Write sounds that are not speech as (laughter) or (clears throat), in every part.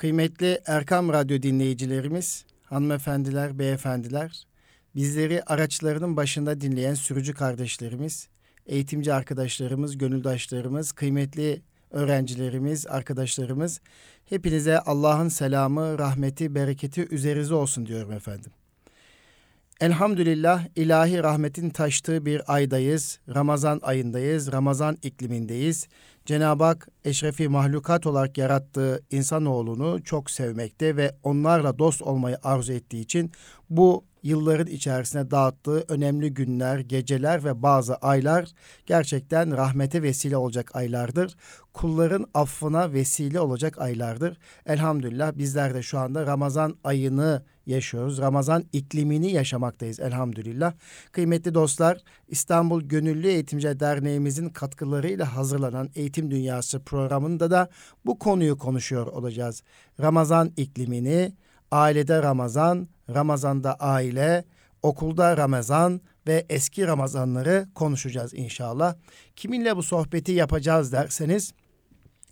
Kıymetli Erkam Radyo dinleyicilerimiz, hanımefendiler, beyefendiler, bizleri araçlarının başında dinleyen sürücü kardeşlerimiz, eğitimci arkadaşlarımız, gönüldaşlarımız, kıymetli öğrencilerimiz, arkadaşlarımız, hepinize Allah'ın selamı, rahmeti, bereketi üzerinize olsun diyorum efendim. Elhamdülillah ilahi rahmetin taştığı bir aydayız. Ramazan ayındayız. Ramazan iklimindeyiz. Cenab-ı Hak eşrefi mahlukat olarak yarattığı insanoğlunu çok sevmekte ve onlarla dost olmayı arzu ettiği için bu yılların içerisine dağıttığı önemli günler, geceler ve bazı aylar gerçekten rahmete vesile olacak aylardır. Kulların affına vesile olacak aylardır. Elhamdülillah bizler de şu anda Ramazan ayını yaşıyoruz. Ramazan iklimini yaşamaktayız elhamdülillah. Kıymetli dostlar, İstanbul Gönüllü Eğitimci Derneğimizin katkılarıyla hazırlanan Eğitim Dünyası programında da bu konuyu konuşuyor olacağız. Ramazan iklimini, ailede Ramazan, Ramazan'da aile, okulda Ramazan ve eski Ramazanları konuşacağız inşallah. Kiminle bu sohbeti yapacağız derseniz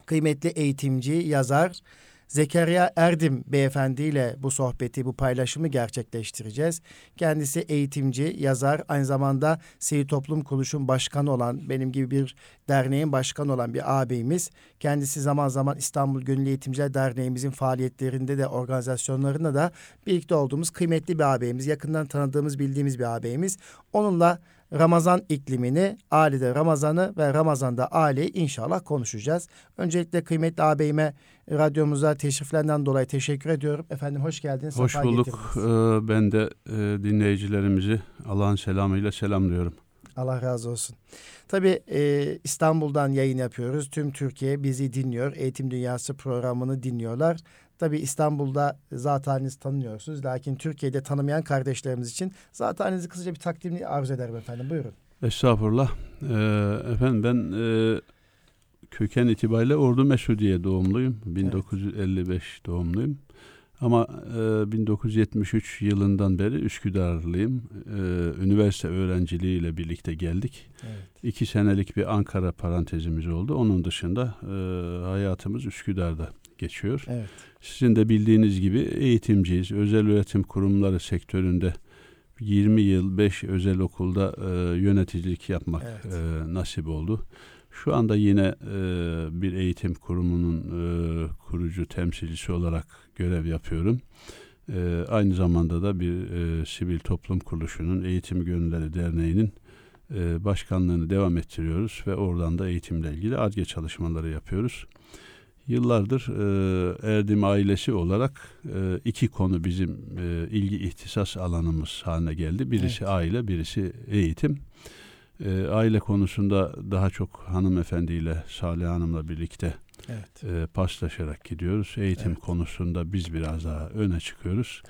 kıymetli eğitimci, yazar Zekeriya Erdim beyefendiyle bu sohbeti, bu paylaşımı gerçekleştireceğiz. Kendisi eğitimci, yazar, aynı zamanda Sivil Toplum Kuruluşu'nun başkanı olan, benim gibi bir derneğin başkanı olan bir ağabeyimiz. Kendisi zaman zaman İstanbul Gönüllü Eğitimciler Derneğimizin faaliyetlerinde de organizasyonlarında da birlikte olduğumuz kıymetli bir ağabeyimiz, yakından tanıdığımız, bildiğimiz bir ağabeyimiz. Onunla Ramazan iklimini, ailede Ramazan'ı ve Ramazan'da aileyi inşallah konuşacağız. Öncelikle kıymetli ağabeyime radyomuza teşriflerinden dolayı teşekkür ediyorum. Efendim hoş geldiniz. Hoş bulduk. Ee, ben de e, dinleyicilerimizi Allah'ın selamıyla selamlıyorum. Allah razı olsun. Tabii e, İstanbul'dan yayın yapıyoruz. Tüm Türkiye bizi dinliyor. Eğitim Dünyası programını dinliyorlar. Tabii İstanbul'da zatenizi tanıyorsunuz. Lakin Türkiye'de tanımayan kardeşlerimiz için zatenizi kısaca bir takdimini arzu ederim efendim. Buyurun. Estağfurullah. Ee, efendim ben e, köken itibariyle Ordu Mesudiye doğumluyum. 1955 evet. doğumluyum. Ama e, 1973 yılından beri Üsküdarlıyım. E, üniversite öğrenciliğiyle birlikte geldik. Evet. İki senelik bir Ankara parantezimiz oldu. Onun dışında e, hayatımız Üsküdar'da geçiyor. Evet. Sizin de bildiğiniz gibi eğitimciyiz. Özel öğretim kurumları sektöründe 20 yıl 5 özel okulda e, yöneticilik yapmak evet. e, nasip oldu. Şu anda yine e, bir eğitim kurumunun e, kurucu temsilcisi olarak görev yapıyorum. E, aynı zamanda da bir e, sivil toplum kuruluşunun Eğitim Gönülleri Derneği'nin e, başkanlığını devam ettiriyoruz ve oradan da eğitimle ilgili ARGE çalışmaları yapıyoruz. Yıllardır e, Erdim ailesi olarak e, iki konu bizim e, ilgi ihtisas alanımız haline geldi. Birisi evet. aile, birisi eğitim. E, aile konusunda daha çok hanımefendiyle, Salih Hanım'la birlikte evet. e, paslaşarak gidiyoruz. Eğitim evet. konusunda biz biraz daha öne çıkıyoruz.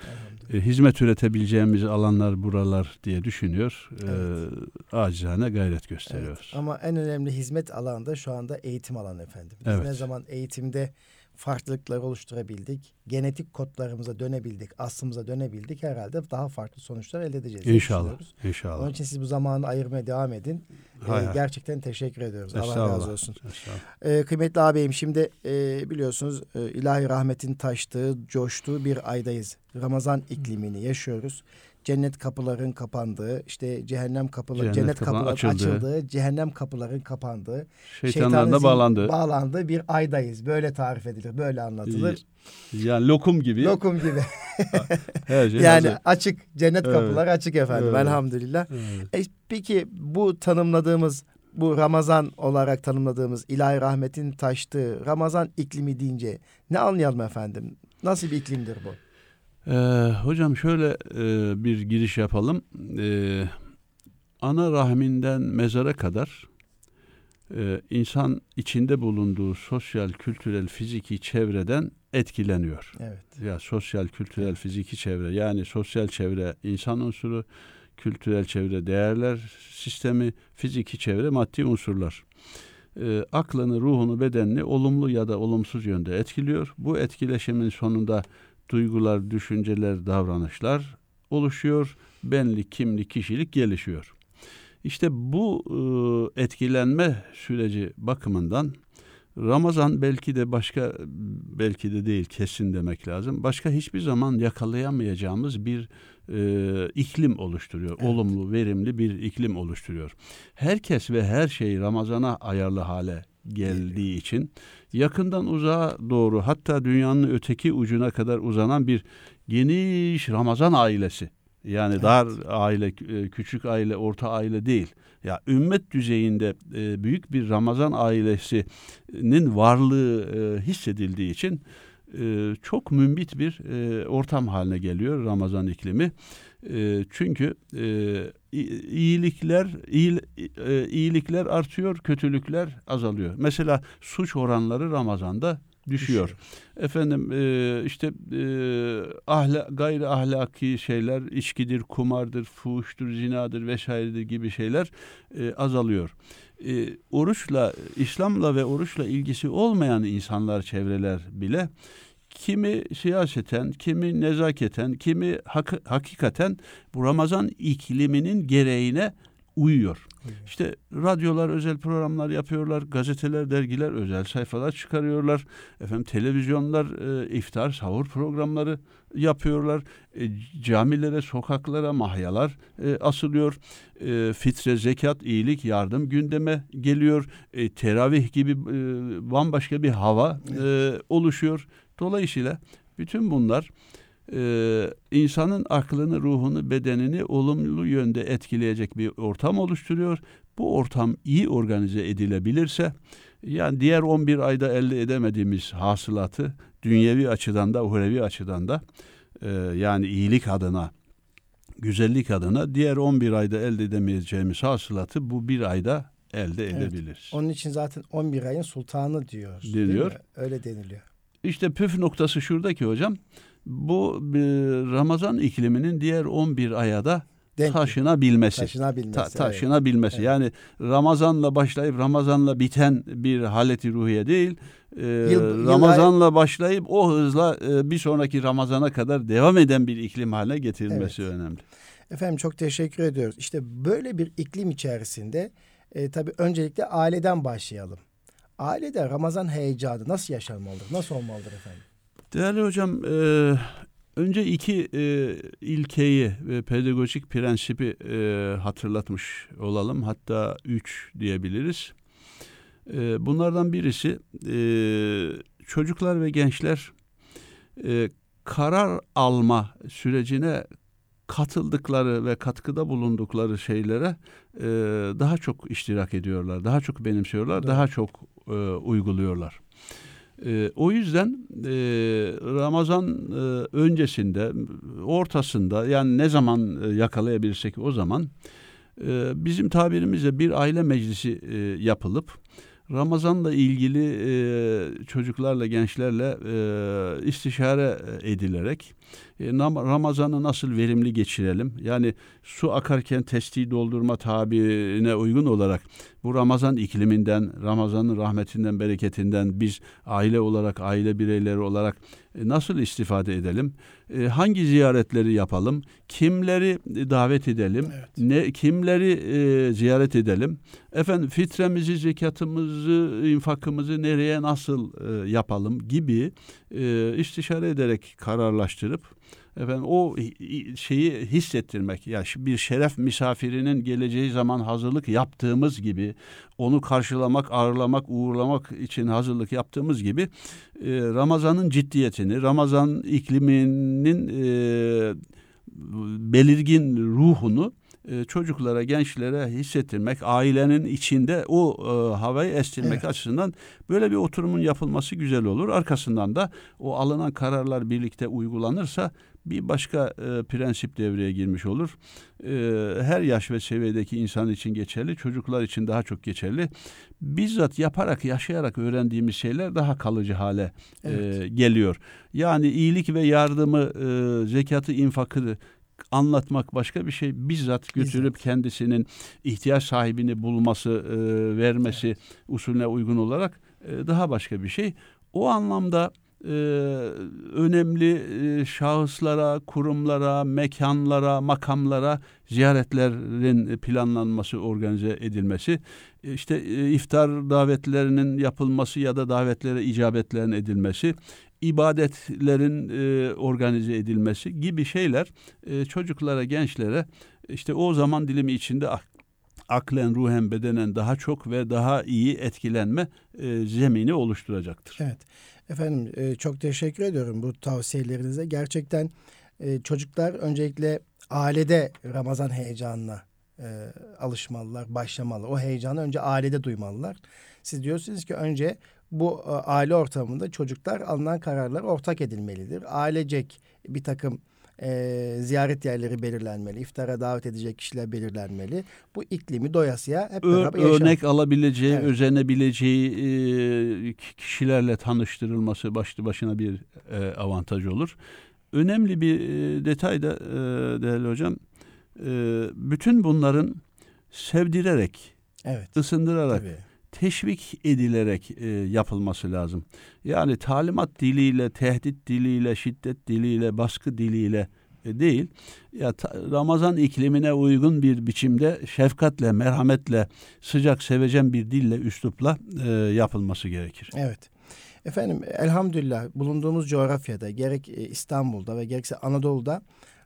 E, hizmet üretebileceğimiz alanlar buralar diye düşünüyor. E, evet. E, acizane gayret gösteriyoruz. Evet. Ama en önemli hizmet alanı da şu anda eğitim alanı efendim. Biz evet. ne zaman eğitimde farklılıklar oluşturabildik. Genetik kodlarımıza dönebildik, aslımıza dönebildik. Herhalde daha farklı sonuçlar elde edeceğiz. İnşallah. İnşallah. Onun için siz bu zamanı ayırmaya devam edin. Hay ee, gerçekten teşekkür ediyoruz. Allah razı olsun. Ee, kıymetli ağabeyim şimdi e, biliyorsunuz e, ilahi rahmetin taştığı, coştuğu bir aydayız. Ramazan iklimini yaşıyoruz cennet kapıların kapandığı, işte cehennem kapıları, cennet, cennet kapıların açıldığı, açıldığı, cehennem kapıların kapandığı, şeytanların da bağlandığı. bağlandığı bir aydayız. Böyle tarif edilir, böyle anlatılır. Yani lokum gibi. Lokum gibi. (laughs) Her şey yani hazır. açık, cennet evet. kapıları açık efendim evet. elhamdülillah. Evet. E, peki bu tanımladığımız bu Ramazan olarak tanımladığımız ilahi rahmetin taştığı Ramazan iklimi deyince ne anlayalım efendim? Nasıl bir iklimdir bu? Ee, hocam şöyle e, bir giriş yapalım. Ee, ana rahminden mezara kadar e, insan içinde bulunduğu sosyal, kültürel, fiziki çevreden etkileniyor. Evet. Ya sosyal, kültürel, fiziki çevre yani sosyal çevre insan unsuru, kültürel çevre değerler sistemi, fiziki çevre maddi unsurlar. E, aklını, ruhunu, bedenini olumlu ya da olumsuz yönde etkiliyor. Bu etkileşimin sonunda duygular, düşünceler, davranışlar oluşuyor. Benlik, kimlik, kişilik gelişiyor. İşte bu e, etkilenme süreci bakımından Ramazan belki de başka belki de değil kesin demek lazım. Başka hiçbir zaman yakalayamayacağımız bir e, iklim oluşturuyor. Evet. Olumlu, verimli bir iklim oluşturuyor. Herkes ve her şey Ramazan'a ayarlı hale geldiği için yakından uzağa doğru hatta dünyanın öteki ucuna kadar uzanan bir geniş Ramazan ailesi. Yani evet. dar aile, e, küçük aile, orta aile değil. Ya ümmet düzeyinde e, büyük bir Ramazan ailesinin varlığı e, hissedildiği için çok mümbit bir ortam haline geliyor Ramazan iklimi. çünkü iyilikler iyi, iyilikler artıyor, kötülükler azalıyor. Mesela suç oranları Ramazan'da düşüyor. düşüyor. Efendim e, işte e, ahla, gayri ahlaki şeyler içkidir, kumardır, fuhuştur, zinadır vesairedir gibi şeyler e, azalıyor. E, oruçla, İslam'la ve oruçla ilgisi olmayan insanlar, çevreler bile kimi siyaseten, kimi nezaketen, kimi hak, hakikaten bu Ramazan ikliminin gereğine uyuyor. İşte radyolar özel programlar yapıyorlar, gazeteler, dergiler özel sayfalar çıkarıyorlar. Efendim televizyonlar e, iftar, sahur programları yapıyorlar. E, camilere, sokaklara mahyalar e, asılıyor. E, fitre, zekat, iyilik, yardım gündeme geliyor. E, teravih gibi e, bambaşka bir hava e, oluşuyor. Dolayısıyla bütün bunlar e, insanın aklını, ruhunu, bedenini olumlu yönde etkileyecek bir ortam oluşturuyor. Bu ortam iyi organize edilebilirse yani diğer 11 ayda elde edemediğimiz hasılatı dünyevi açıdan da uhrevi açıdan da e, yani iyilik adına güzellik adına diğer 11 ayda elde edemeyeceğimiz hasılatı bu bir ayda elde evet. edebiliriz. Onun için zaten 11 ayın sultanı diyor. Deniyor. Öyle deniliyor. İşte püf noktası şuradaki hocam bu Ramazan ikliminin diğer 11 aya da Denk taşınabilmesi. Taşınabilmesi. Ta, taşınabilmesi. Evet. Yani Ramazanla başlayıp Ramazanla biten bir haleti ruhiye değil. E, yıl, Ramazanla yıl başlayıp o hızla e, bir sonraki Ramazana kadar devam eden bir iklim haline getirilmesi evet. önemli. Efendim çok teşekkür ediyoruz. İşte böyle bir iklim içerisinde e, tabii öncelikle aileden başlayalım. Ailede Ramazan heyecanı nasıl yaşanmalıdır? Nasıl olmalıdır efendim? Değerli hocam, e, önce iki e, ilkeyi ve pedagojik prensibi e, hatırlatmış olalım. Hatta üç diyebiliriz. E, bunlardan birisi e, çocuklar ve gençler e, karar alma sürecine katıldıkları ve katkıda bulundukları şeylere e, daha çok iştirak ediyorlar, daha çok benimsiyorlar, evet. daha çok e, uyguluyorlar. E, o yüzden e, Ramazan e, öncesinde, ortasında yani ne zaman e, yakalayabilirsek o zaman e, bizim tabirimizle bir aile meclisi e, yapılıp Ramazan'la ilgili e, çocuklarla, gençlerle e, istişare edilerek e, Ramazan'ı nasıl verimli geçirelim? Yani su akarken testiyi doldurma tabirine uygun olarak bu Ramazan ikliminden, Ramazan'ın rahmetinden, bereketinden biz aile olarak, aile bireyleri olarak e, nasıl istifade edelim? E, hangi ziyaretleri yapalım? Kimleri davet edelim? Evet. Ne kimleri e, ziyaret edelim? Efendim fitremizi, zekatımızı, infakımızı nereye nasıl e, yapalım gibi e, istişare ederek kararlaştırıp efendim o şeyi hissettirmek ya bir şeref misafirinin geleceği zaman hazırlık yaptığımız gibi onu karşılamak, ağırlamak, uğurlamak için hazırlık yaptığımız gibi e, Ramazan'ın ciddiyetini, Ramazan ikliminin e, belirgin ruhunu e, çocuklara, gençlere hissettirmek, ailenin içinde o e, havayı estirmek evet. açısından böyle bir oturumun yapılması güzel olur. Arkasından da o alınan kararlar birlikte uygulanırsa bir başka e, prensip devreye girmiş olur. E, her yaş ve seviyedeki insan için geçerli, çocuklar için daha çok geçerli. Bizzat yaparak, yaşayarak öğrendiğimiz şeyler daha kalıcı hale e, evet. e, geliyor. Yani iyilik ve yardımı, e, zekatı, infakı anlatmak başka bir şey. Bizzat götürüp Bizzat. kendisinin ihtiyaç sahibini bulması, e, vermesi evet. usulüne uygun olarak e, daha başka bir şey. O anlamda e, önemli e, şahıslara, kurumlara, mekanlara, makamlara ziyaretlerin planlanması, organize edilmesi, e, işte e, iftar davetlerinin yapılması ya da davetlere icabetlerin edilmesi, ibadetlerin e, organize edilmesi gibi şeyler e, çocuklara, gençlere işte o zaman dilimi içinde aklen, ruhen, bedenen daha çok ve daha iyi etkilenme e, zemini oluşturacaktır. Evet. Efendim e, çok teşekkür ediyorum bu tavsiyelerinize. Gerçekten e, çocuklar öncelikle ailede Ramazan heyecanına e, alışmalılar, başlamalı. O heyecanı önce ailede duymalılar. Siz diyorsunuz ki önce bu e, aile ortamında çocuklar alınan kararlar ortak edilmelidir. Ailecek bir takım e, ziyaret yerleri belirlenmeli. İftara davet edecek kişiler belirlenmeli. Bu iklimi doyasıya hep beraber yaşamak. Örnek alabileceği, evet. özenebileceği e, kişilerle tanıştırılması başlı başına bir e, avantaj olur. Önemli bir e, detay da e, değerli hocam, e, bütün bunların sevdirerek, evet. ısındırarak, Tabii teşvik edilerek e, yapılması lazım. Yani talimat diliyle, tehdit diliyle, şiddet diliyle, baskı diliyle e, değil. Ya ta, Ramazan iklimine uygun bir biçimde şefkatle, merhametle, sıcak sevecen bir dille, üslupla e, yapılması gerekir. Evet. Efendim elhamdülillah bulunduğumuz coğrafyada gerek e, İstanbul'da ve gerekse Anadolu'da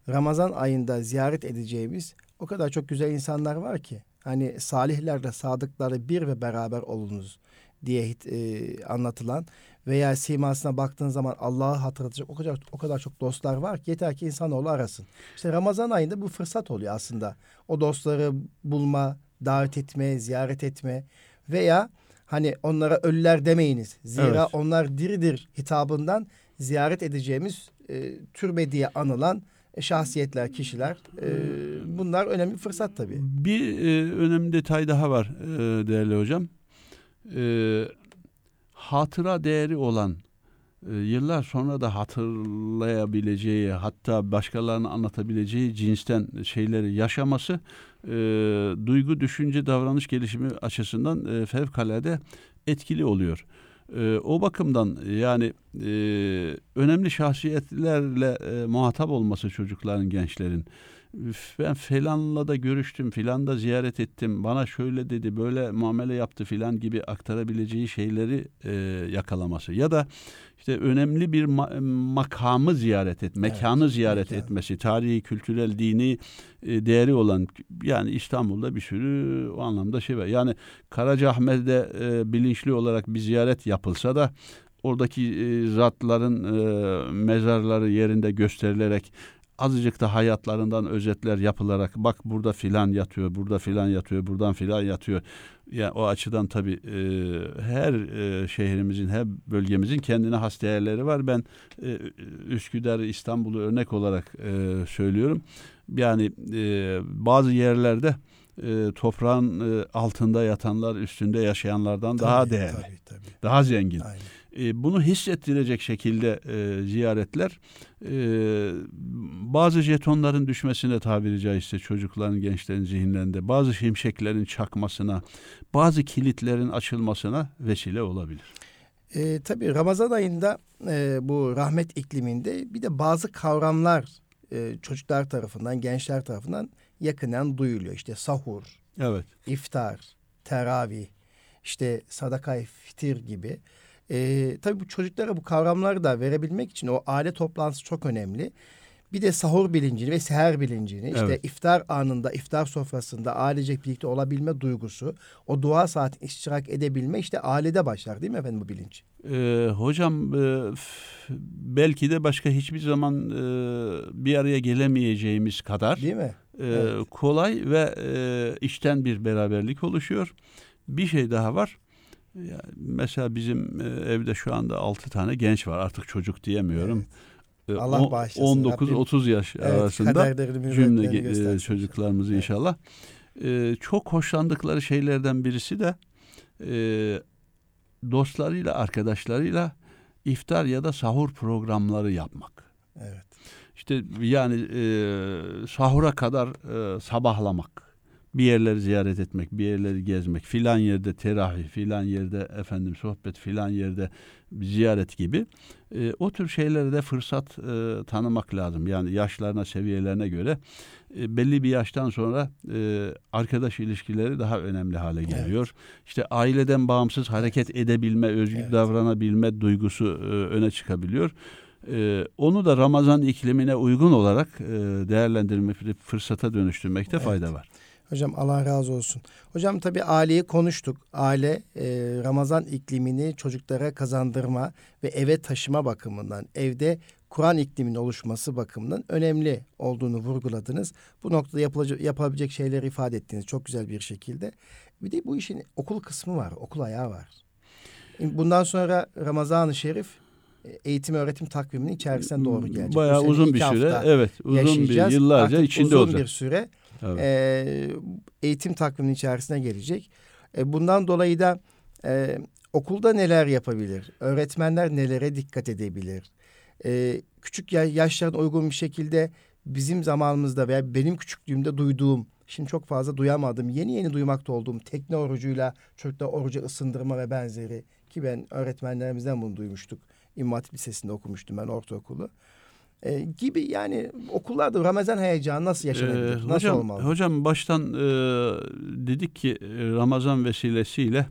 Ramazan ayında ziyaret edeceğimiz o kadar çok güzel insanlar var ki hani salihlerle sadıkları bir ve beraber olunuz diye e, anlatılan veya simasına baktığın zaman Allah'ı hatırlatacak o kadar o kadar çok dostlar var ki yeter ki insanoğlu arasın. İşte Ramazan ayında bu fırsat oluyor aslında. O dostları bulma, davet etme, ziyaret etme veya hani onlara ölüler demeyiniz. Zira evet. onlar diridir hitabından ziyaret edeceğimiz e, türbe diye anılan şahsiyetler, kişiler. E, bunlar önemli fırsat tabii. Bir e, önemli detay daha var e, değerli hocam. E, hatıra değeri olan e, yıllar sonra da hatırlayabileceği hatta başkalarına anlatabileceği cinsten şeyleri yaşaması e, duygu, düşünce, davranış gelişimi açısından e, fevkalade etkili oluyor. E, o bakımdan yani e, önemli şahsiyetlerle e, muhatap olması çocukların, gençlerin ben filanla da görüştüm, filan da ziyaret ettim, bana şöyle dedi, böyle muamele yaptı filan gibi aktarabileceği şeyleri e, yakalaması. Ya da işte önemli bir ma- makamı ziyaret et, mekanı evet, ziyaret mekan. etmesi, tarihi, kültürel, dini e, değeri olan yani İstanbul'da bir sürü o anlamda şey var. Yani Karacaahmet'de e, bilinçli olarak bir ziyaret yapılsa da oradaki e, zatların e, mezarları yerinde gösterilerek azıcık da hayatlarından özetler yapılarak bak burada filan yatıyor, burada filan yatıyor, buradan filan yatıyor. Yani o açıdan tabii e, her e, şehrimizin, her bölgemizin kendine has değerleri var. Ben e, Üsküdar, İstanbul'u örnek olarak e, söylüyorum. Yani e, bazı yerlerde e, toprağın e, altında yatanlar üstünde yaşayanlardan tabii, daha değerli, tabii, tabii. daha zengin. Aynen. E, bunu hissettirecek şekilde e, ziyaretler e, bazı jetonların düşmesine tabiri caizse çocukların, gençlerin zihinlerinde bazı şimşeklerin çakmasına, bazı kilitlerin açılmasına vesile olabilir. E, tabii Ramazan ayında e, bu rahmet ikliminde bir de bazı kavramlar e, çocuklar tarafından, gençler tarafından yakından duyuluyor. İşte sahur, evet. iftar, teravih, işte sadakay fitir gibi e, tabii bu çocuklara bu kavramları da verebilmek için o aile toplantısı çok önemli. Bir de sahur bilincini ve seher bilincini işte evet. iftar anında iftar sofrasında ailecek birlikte olabilme duygusu o dua saati iştirak edebilme işte ailede başlar değil mi efendim bu bilinç? Ee, hocam e, belki de başka hiçbir zaman e, bir araya gelemeyeceğimiz kadar değil mi? E, evet. kolay ve e, içten bir beraberlik oluşuyor. Bir şey daha var. Yani mesela bizim e, evde şu anda altı tane genç var. Artık çocuk diyemiyorum. Evet. Allah bağışlasın. 19-30 yaş evet, arasında cümle e, çocuklarımızı evet. inşallah. E, çok hoşlandıkları şeylerden birisi de e, dostlarıyla, arkadaşlarıyla iftar ya da sahur programları yapmak. Evet. İşte yani e, sahura kadar e, sabahlamak bir yerleri ziyaret etmek, bir yerleri gezmek, filan yerde terahi, filan yerde efendim sohbet, filan yerde ziyaret gibi e, o tür şeylere de fırsat e, tanımak lazım. Yani yaşlarına, seviyelerine göre e, belli bir yaştan sonra e, arkadaş ilişkileri daha önemli hale geliyor. Evet. İşte aileden bağımsız hareket edebilme, özgür evet. davranabilme duygusu e, öne çıkabiliyor. Ee, onu da Ramazan iklimine uygun olarak e, değerlendirme fırsata dönüştürmekte evet. fayda var. Hocam Allah razı olsun. Hocam tabii aileyi konuştuk. Aile e, Ramazan iklimini çocuklara kazandırma ve eve taşıma bakımından, evde Kur'an ikliminin oluşması bakımından önemli olduğunu vurguladınız. Bu noktada yapılacak, yapılabilecek şeyleri ifade ettiniz çok güzel bir şekilde. Bir de bu işin okul kısmı var, okul ayağı var. Bundan sonra Ramazan-ı Şerif eğitim öğretim takviminin içerisine doğru gelecek. Bayağı uzun bir süre. Evet, uzun bir yıllarca Artık içinde uzun olacak. bir süre evet. e, eğitim takviminin içerisine gelecek. E, bundan dolayı da e, okulda neler yapabilir? Öğretmenler nelere dikkat edebilir? E, küçük yaşlarına uygun bir şekilde bizim zamanımızda veya benim küçüklüğümde duyduğum Şimdi çok fazla duyamadım. Yeni yeni duymakta olduğum tekne orucuyla çocuklar orucu ısındırma ve benzeri ki ben öğretmenlerimizden bunu duymuştuk. İmam Hatip Lisesi'nde okumuştum ben ortaokulu. E, gibi yani okullarda Ramazan heyecanı nasıl yaşanabilir? Ee, nasıl hocam, olmalı? Hocam baştan e, dedik ki Ramazan vesilesiyle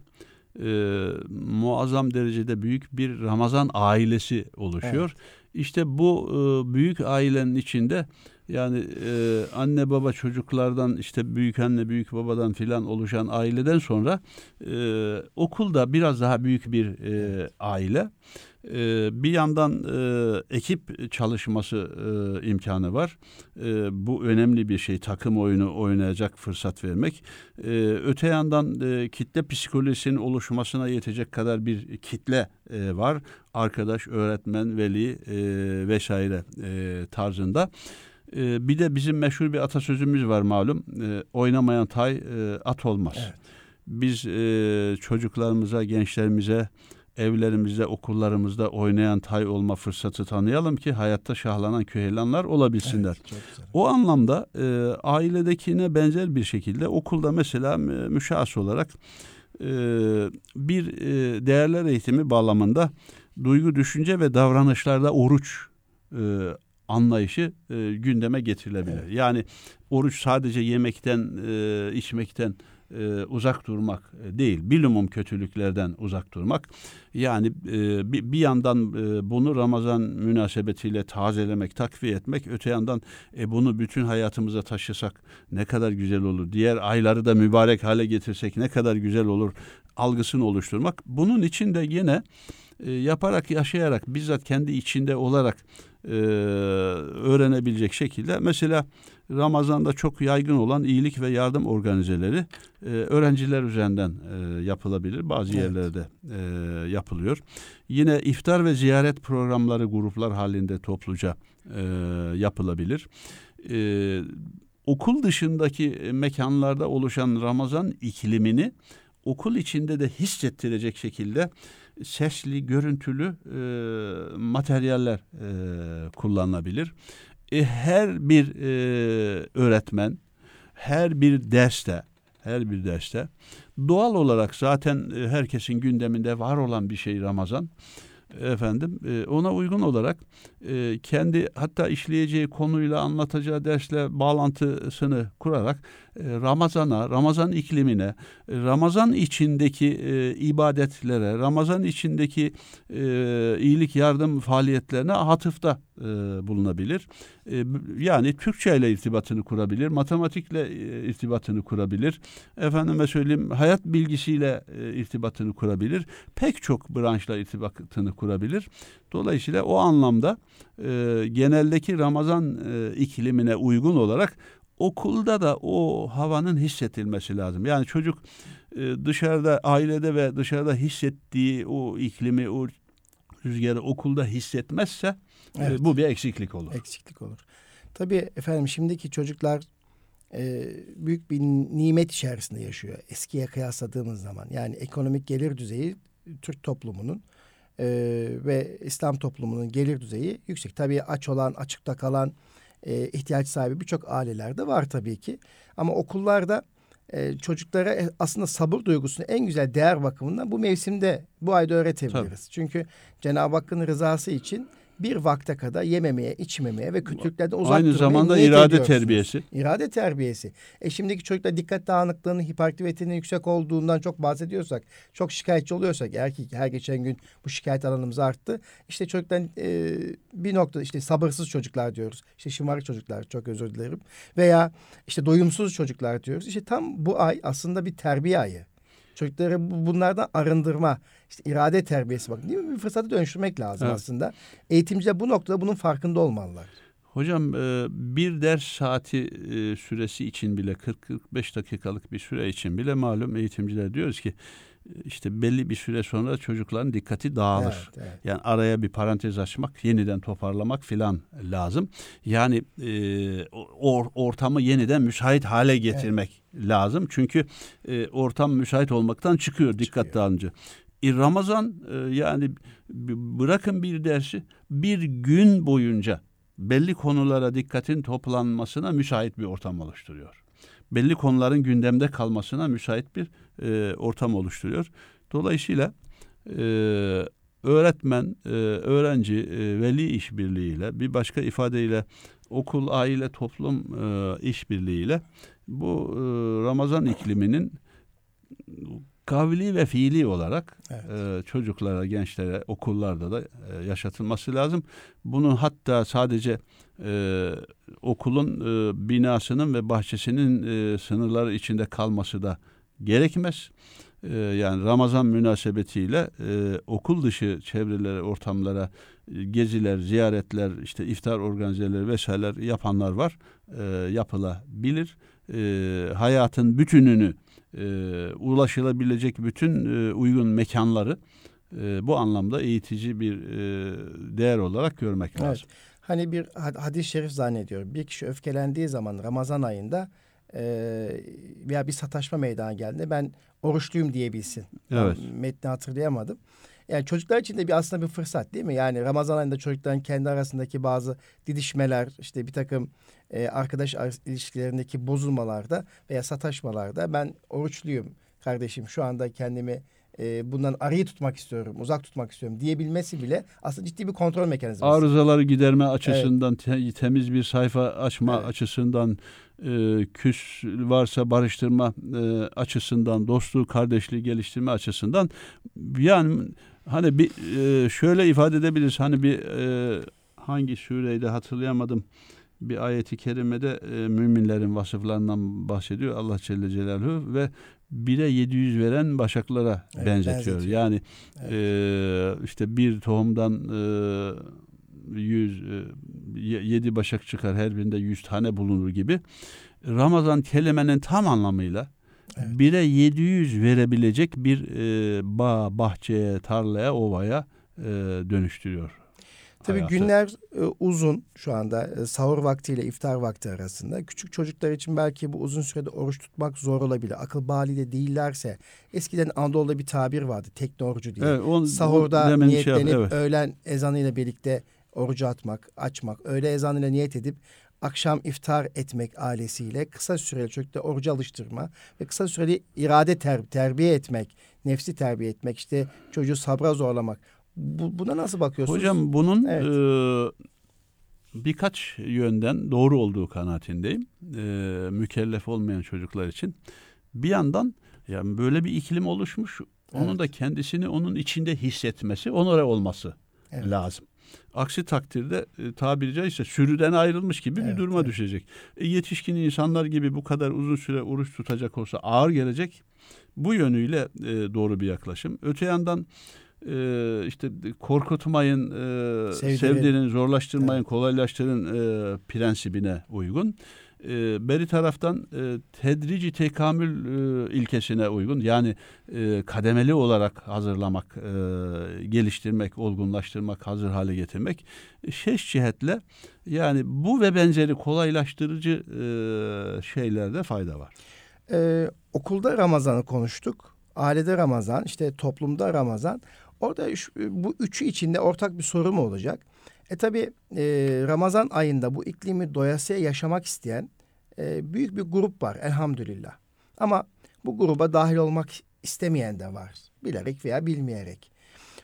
e, muazzam derecede büyük bir Ramazan ailesi oluşuyor. Evet. İşte bu e, büyük ailenin içinde yani e, anne baba çocuklardan işte büyük anne büyük babadan filan oluşan aileden sonra e, okulda biraz daha büyük bir e, aile. E, bir yandan e, ekip çalışması e, imkanı var. E, bu önemli bir şey. Takım oyunu oynayacak fırsat vermek. E, öte yandan kitle psikolojisinin oluşmasına yetecek kadar bir kitle var. Arkadaş, öğretmen, veli vesaire tarzında. E, bir de bizim meşhur bir atasözümüz var malum. Oynamayan tay at olmaz. Evet. Biz çocuklarımıza, gençlerimize evlerimizde, okullarımızda oynayan tay olma fırsatı tanıyalım ki hayatta şahlanan küheylanlar olabilsinler. Evet, o anlamda e, ailedekine benzer bir şekilde okulda mesela müşahs olarak e, bir e, değerler eğitimi bağlamında duygu, düşünce ve davranışlarda oruç e, anlayışı e, gündeme getirilebilir. Evet. Yani oruç sadece yemekten, e, içmekten e, uzak durmak e, değil, bilumum kötülüklerden uzak durmak. Yani e, bir, bir yandan e, bunu Ramazan münasebetiyle tazelemek, takviye etmek, öte yandan e, bunu bütün hayatımıza taşısak ne kadar güzel olur. Diğer ayları da mübarek hale getirsek ne kadar güzel olur algısını oluşturmak. Bunun için de yine e, yaparak, yaşayarak, bizzat kendi içinde olarak e, öğrenebilecek şekilde mesela Ramazan'da çok yaygın olan iyilik ve yardım organizeleri e, öğrenciler üzerinden e, yapılabilir. Bazı evet. yerlerde e, yapılıyor. Yine iftar ve ziyaret programları gruplar halinde topluca e, yapılabilir. E, okul dışındaki mekanlarda oluşan Ramazan iklimini okul içinde de hissettirecek şekilde sesli, görüntülü e, materyaller e, kullanılabilir. E, her bir e, öğretmen, her bir derste, her bir derste doğal olarak zaten e, herkesin gündeminde var olan bir şey Ramazan. Efendim e, ona uygun olarak kendi hatta işleyeceği konuyla anlatacağı dersle bağlantısını kurarak Ramazan'a, Ramazan iklimine, Ramazan içindeki ibadetlere, Ramazan içindeki iyilik yardım faaliyetlerine atıfta bulunabilir. yani Türkçe ile irtibatını kurabilir, matematikle irtibatını kurabilir. Efendime söyleyeyim hayat bilgisiyle irtibatını kurabilir. Pek çok branşla irtibatını kurabilir. Dolayısıyla o anlamda e, geneldeki Ramazan e, iklimine uygun olarak okulda da o havanın hissettilmesi lazım. Yani çocuk e, dışarıda ailede ve dışarıda hissettiği o iklimi, o rüzgarı okulda hissetmezse e, evet. bu bir eksiklik olur. Eksiklik olur. Tabii efendim şimdiki çocuklar e, büyük bir nimet içerisinde yaşıyor. Eskiye kıyasladığımız zaman. Yani ekonomik gelir düzeyi Türk toplumunun e, ve İslam toplumunun gelir düzeyi yüksek. Tabii aç olan, açıkta kalan, e, ihtiyaç sahibi birçok ailelerde var tabii ki. Ama okullarda e, çocuklara e, aslında sabır duygusunu en güzel değer bakımından bu mevsimde bu ayda öğretebiliriz. Tabii. Çünkü Cenab-ı Hakk'ın rızası için bir vakte kadar yememeye, içmemeye ve kötülüklerden uzak Aynı durmaya zamanda irade ediyorsunuz. terbiyesi. İrade terbiyesi. E şimdiki çocuklar dikkat dağınıklığının, hiperaktivitenin yüksek olduğundan çok bahsediyorsak, çok şikayetçi oluyorsak, eğer ki her geçen gün bu şikayet alanımız arttı. İşte çocukların e, bir nokta işte sabırsız çocuklar diyoruz. İşte şımarık çocuklar çok özür dilerim. Veya işte doyumsuz çocuklar diyoruz. İşte tam bu ay aslında bir terbiye ayı. Çocukları bu- bunlardan arındırma, işte irade terbiyesi bak değil mi? Bir fırsatı dönüştürmek lazım Evet. aslında. Eğitimciler bu noktada bunun farkında olmalılar. Hocam e, bir ders saati e, süresi için bile 40-45 dakikalık bir süre için bile malum eğitimciler diyoruz ki işte belli bir süre sonra çocukların dikkati dağılır. Evet, evet. Yani araya bir parantez açmak, yeniden toparlamak filan lazım. Yani e, or- ortamı yeniden müsait hale getirmek lazım. Çünkü e, ortam müsait olmaktan çıkıyor dikkat Çıkıyor. dağılınca. E, Ramazan e, yani bırakın bir dersi bir gün boyunca belli konulara dikkatin toplanmasına müsait bir ortam oluşturuyor. Belli konuların gündemde kalmasına müsait bir e, ortam oluşturuyor. Dolayısıyla e, öğretmen, e, öğrenci, e, veli işbirliğiyle bir başka ifadeyle okul, aile, toplum e, işbirliğiyle bu e, Ramazan ikliminin kavli ve fiili olarak Evet. e, çocuklara, gençlere, okullarda da e, yaşatılması lazım. Bunun hatta sadece e, okulun e, binasının ve bahçesinin e, sınırları içinde kalması da gerekmez. E, yani Ramazan münasebetiyle e, okul dışı çevrelere, ortamlara e, geziler, ziyaretler, işte iftar organizeleri vesaireler yapanlar var. E, yapılabilir. E, hayatın bütününü e, ulaşılabilecek bütün e, uygun mekanları e, bu anlamda eğitici bir e, değer olarak görmek Evet. lazım. Hani bir had- hadis-i şerif zannediyorum. Bir kişi öfkelendiği zaman Ramazan ayında e, veya bir sataşma meydana geldiğinde ben oruçluyum diyebilsin. Evet. Metni hatırlayamadım. Yani çocuklar için de bir aslında bir fırsat değil mi? Yani Ramazan ayında çocukların kendi arasındaki bazı didişmeler, işte bir takım e, arkadaş ar- ilişkilerindeki bozulmalarda veya sataşmalarda ben oruçluyum kardeşim şu anda kendimi e, bundan arayı tutmak istiyorum, uzak tutmak istiyorum diyebilmesi bile aslında ciddi bir kontrol mekanizması. Arızaları giderme açısından, te- temiz bir sayfa açma Evet. açısından, e, küs varsa barıştırma e, açısından, dostluğu, kardeşliği geliştirme açısından yani hani bir e, şöyle ifade edebiliriz. Hani bir e, hangi sureydi hatırlayamadım. Bir ayeti kerimede e, müminlerin vasıflarından bahsediyor Allah Celle Celaluhu ve bire 700 veren başaklara Evet, benzetiyor. benzetiyor. Yani Evet. e, işte bir tohumdan e, 100 e, ye- yedi başak çıkar her birinde 100 tane bulunur gibi. Ramazan kelimenin tam anlamıyla Evet. bire 700 verebilecek bir e, bağ, bahçeye, tarlaya, ovaya e, dönüştürüyor. Tabii hayatı. günler e, uzun şu anda e, sahur vaktiyle iftar vakti arasında. Küçük çocuklar için belki bu uzun sürede oruç tutmak zor olabilir. Akıl baliyle değillerse eskiden Anadolu'da bir tabir vardı tekne orucu diye. Evet, on, Sahurda on demin şey yap- niyetlenip evet. öğlen ezanıyla birlikte orucu atmak, açmak, öğle ezanıyla niyet edip akşam iftar etmek ailesiyle kısa süreli çocukta orucu alıştırma ve kısa süreli irade ter- terbiye etmek, nefsi terbiye etmek, işte çocuğu sabra zorlamak. Bu, buna nasıl bakıyorsunuz? Hocam bunun Evet. e, birkaç yönden doğru olduğu kanaatindeyim. E, mükellef olmayan çocuklar için. Bir yandan yani böyle bir iklim oluşmuş. Onun Evet. da kendisini onun içinde hissetmesi, onore olması Evet. lazım. Aksi takdirde e, tabiri caizse sürüden ayrılmış gibi bir Evet, duruma evet. düşecek. E, yetişkin insanlar gibi bu kadar uzun süre oruç tutacak olsa ağır gelecek. Bu yönüyle e, doğru bir yaklaşım. Öte yandan e, işte korkutmayın, e, Sevdirin. sevdirin, zorlaştırmayın, kolaylaştırın e, prensibine uygun. E, beri taraftan e, tedrici tekamül e, ilkesine uygun. Yani e, kademeli olarak hazırlamak, e, geliştirmek, olgunlaştırmak, hazır hale getirmek. Şeş cihetle yani bu ve benzeri kolaylaştırıcı e, şeylerde fayda var. Ee, okulda Ramazan'ı konuştuk. Ailede Ramazan, işte toplumda Ramazan. Orada üç- bu üçü içinde ortak bir soru mu olacak? E tabi Ramazan ayında bu iklimi doyasıya yaşamak isteyen e, büyük bir grup var elhamdülillah. Ama bu gruba dahil olmak istemeyen de var. Bilerek veya bilmeyerek.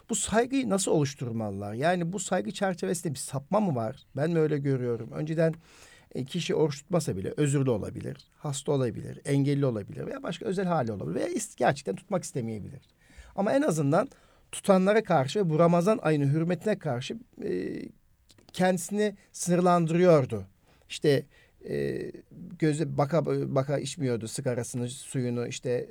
Bu saygıyı nasıl oluşturmalılar? Yani bu saygı çerçevesinde bir sapma mı var? Ben mi öyle görüyorum? Önceden e, kişi oruç tutmasa bile özürlü olabilir, hasta olabilir, engelli olabilir veya başka özel hali olabilir veya gerçekten tutmak istemeyebilir. Ama en azından tutanlara karşı ve bu Ramazan ayının hürmetine karşı e, kendisini sınırlandırıyordu. İşte e, gözü baka baka içmiyordu sigarasını, suyunu işte e,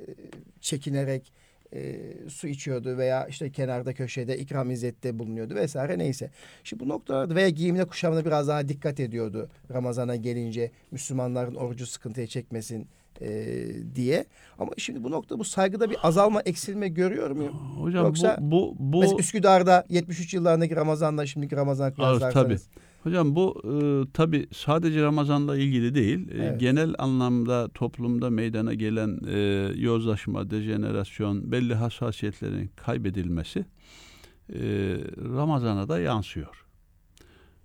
çekinerek e, su içiyordu veya işte kenarda köşede ikram izzette bulunuyordu vesaire neyse. Şimdi bu noktalarda veya giyimine kuşamına biraz daha dikkat ediyordu Ramazan'a gelince Müslümanların orucu sıkıntıya çekmesin e, diye. Ama şimdi bu nokta bu saygıda bir azalma eksilme görüyor muyum? Hocam Yoksa bu bu bu Mesela Üsküdar'da 73 yıllarındaki Ramazan'la şimdiki Ramazan kıyaslarsanız. Hocam bu e, tabi sadece Ramazan'la ilgili değil. E, Evet. genel anlamda toplumda meydana gelen e, yozlaşma, dejenerasyon, belli hassasiyetlerin kaybedilmesi e, Ramazan'a da yansıyor.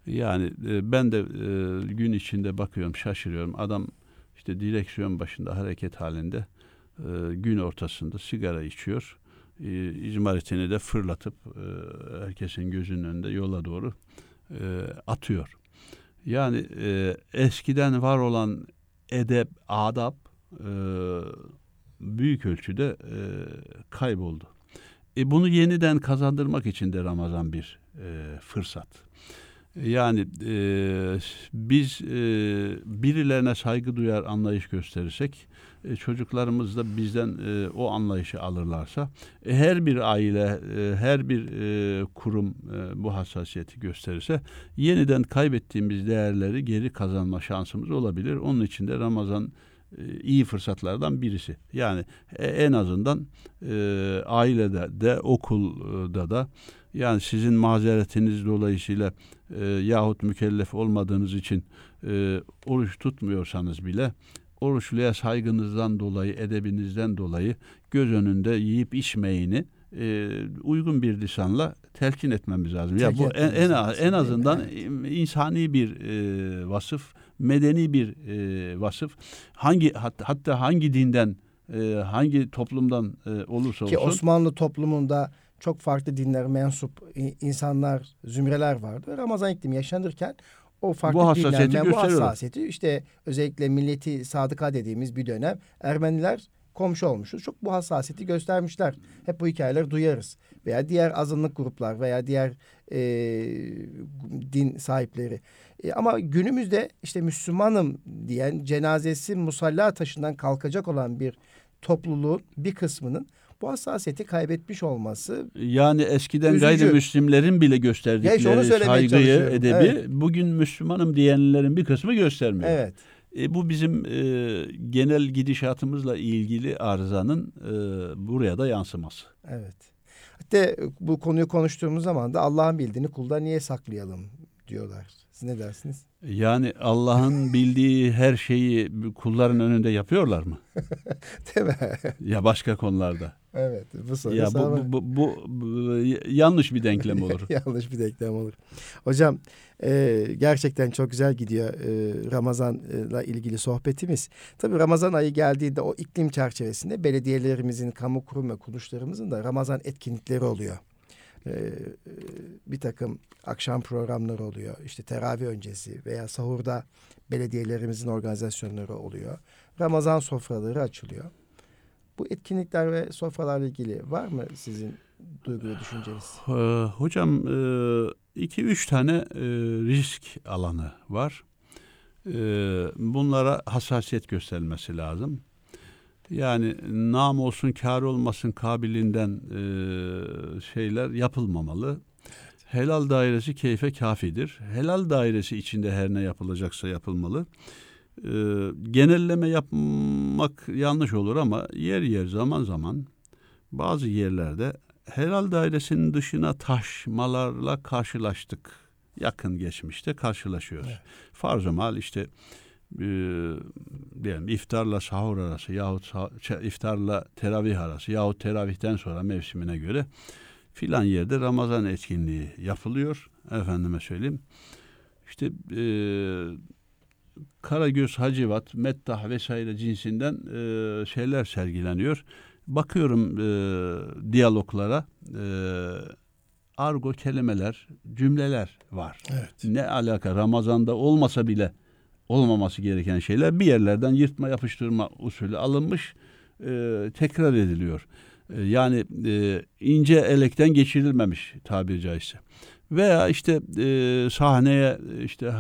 Yani e, ben de e, gün içinde bakıyorum, şaşırıyorum. Adam işte direksiyon başında hareket halinde e, gün ortasında sigara içiyor. E, de fırlatıp e, herkesin gözünün önünde yola doğru e, atıyor. Yani eskiden var olan edep, adap büyük ölçüde kayboldu. E, bunu yeniden kazandırmak için de Ramazan bir e, fırsat. Yani e, biz e, birilerine saygı duyar, anlayış gösterirsek, e, çocuklarımız da bizden e, o anlayışı alırlarsa, e, her bir aile, e, her bir e, kurum e, bu hassasiyeti gösterirse, yeniden kaybettiğimiz değerleri geri kazanma şansımız olabilir. Onun için de Ramazan e, iyi fırsatlardan birisi. Yani e, en azından e, ailede de okulda da yani sizin mazeretiniz dolayısıyla e, yahut mükellef olmadığınız için e, oruç tutmuyorsanız bile oruçluya saygınızdan dolayı, edebinizden dolayı göz önünde yiyip içmeyini e, uygun bir lisanla telkin etmemiz lazım. Ya Telkin bu en, en, lazım, en azından insani bir e, vasıf, medeni bir e, vasıf. Hangi hatta, hatta hangi dinden, e, hangi toplumdan e, olursa Ki olsun Osmanlı toplumunda çok farklı dinlere mensup insanlar, zümreler vardı. Ramazan iklimi yaşanırken o farklı Bu hassasiyeti dinlerden bu hassasiyeti işte özellikle milleti sadıka dediğimiz bir dönem Ermeniler komşu olmuşuz. Çok bu hassasiyeti göstermişler. Hep bu hikayeleri duyarız. Veya diğer azınlık gruplar veya diğer e, din sahipleri. E, ama günümüzde işte Müslümanım diyen cenazesi musalla taşından kalkacak olan bir topluluğun bir kısmının bu hassasiyeti kaybetmiş olması Yani eskiden Üzücü. gayrimüslimlerin bile gösterdikleri saygıyı, edebi Evet. bugün Müslümanım diyenlerin bir kısmı göstermiyor. evet E, bu bizim e, genel gidişatımızla ilgili arızanın e, buraya da yansıması. evet. Hatta bu konuyu konuştuğumuz zaman da Allah'ın bildiğini kulda niye saklayalım diyorlar. Siz ne dersiniz? Yani Allah'ın (laughs) bildiği her şeyi kulların önünde yapıyorlar mı? Değil mi? Ya başka konularda. Evet. Bu soru Ya bu, bu, bu, bu, bu yanlış bir denklem (laughs) olur. Yanlış bir denklem olur. Hocam e, gerçekten çok güzel gidiyor e, Ramazan'la ilgili sohbetimiz. Tabii Ramazan ayı geldiğinde o iklim çerçevesinde belediyelerimizin, kamu kurum ve kuruluşlarımızın da Ramazan etkinlikleri oluyor. E, e, bir takım akşam programları oluyor. İşte teravih öncesi veya sahurda belediyelerimizin organizasyonları oluyor. Ramazan sofraları açılıyor. Bu etkinlikler ve sofralarla ilgili var mı sizin duygu ve düşünceniz? Ee, Hocam e, iki üç tane e, risk alanı var. E, Bunlara hassasiyet gösterilmesi lazım. Yani nam olsun kar olmasın kabiliğinden şeyler yapılmamalı. Helal dairesi keyfe kafidir. Helal dairesi içinde her ne yapılacaksa yapılmalı. E, genelleme yapmak yanlış olur ama yer yer zaman zaman bazı yerlerde helal dairesinin dışına taşmalarla karşılaştık. Yakın geçmişte karşılaşıyoruz. Evet. Farz-ı mal işte e, diyelim iftarla sahur arası yahut sah- iftarla teravih arası yahut teravihten sonra mevsimine göre filan yerde Ramazan etkinliği yapılıyor. Efendime söyleyeyim. İşte e, Karagöz, Hacivat, Mettah vesaire cinsinden e, şeyler sergileniyor. Bakıyorum e, diyaloglara e, argo kelimeler, cümleler var. Evet. Ne alaka Ramazan'da olmasa bile olmaması gereken şeyler bir yerlerden yırtma yapıştırma usulü alınmış e, tekrar ediliyor. E, yani e, ince elekten geçirilmemiş tabiri caizse. Veya işte e, sahneye işte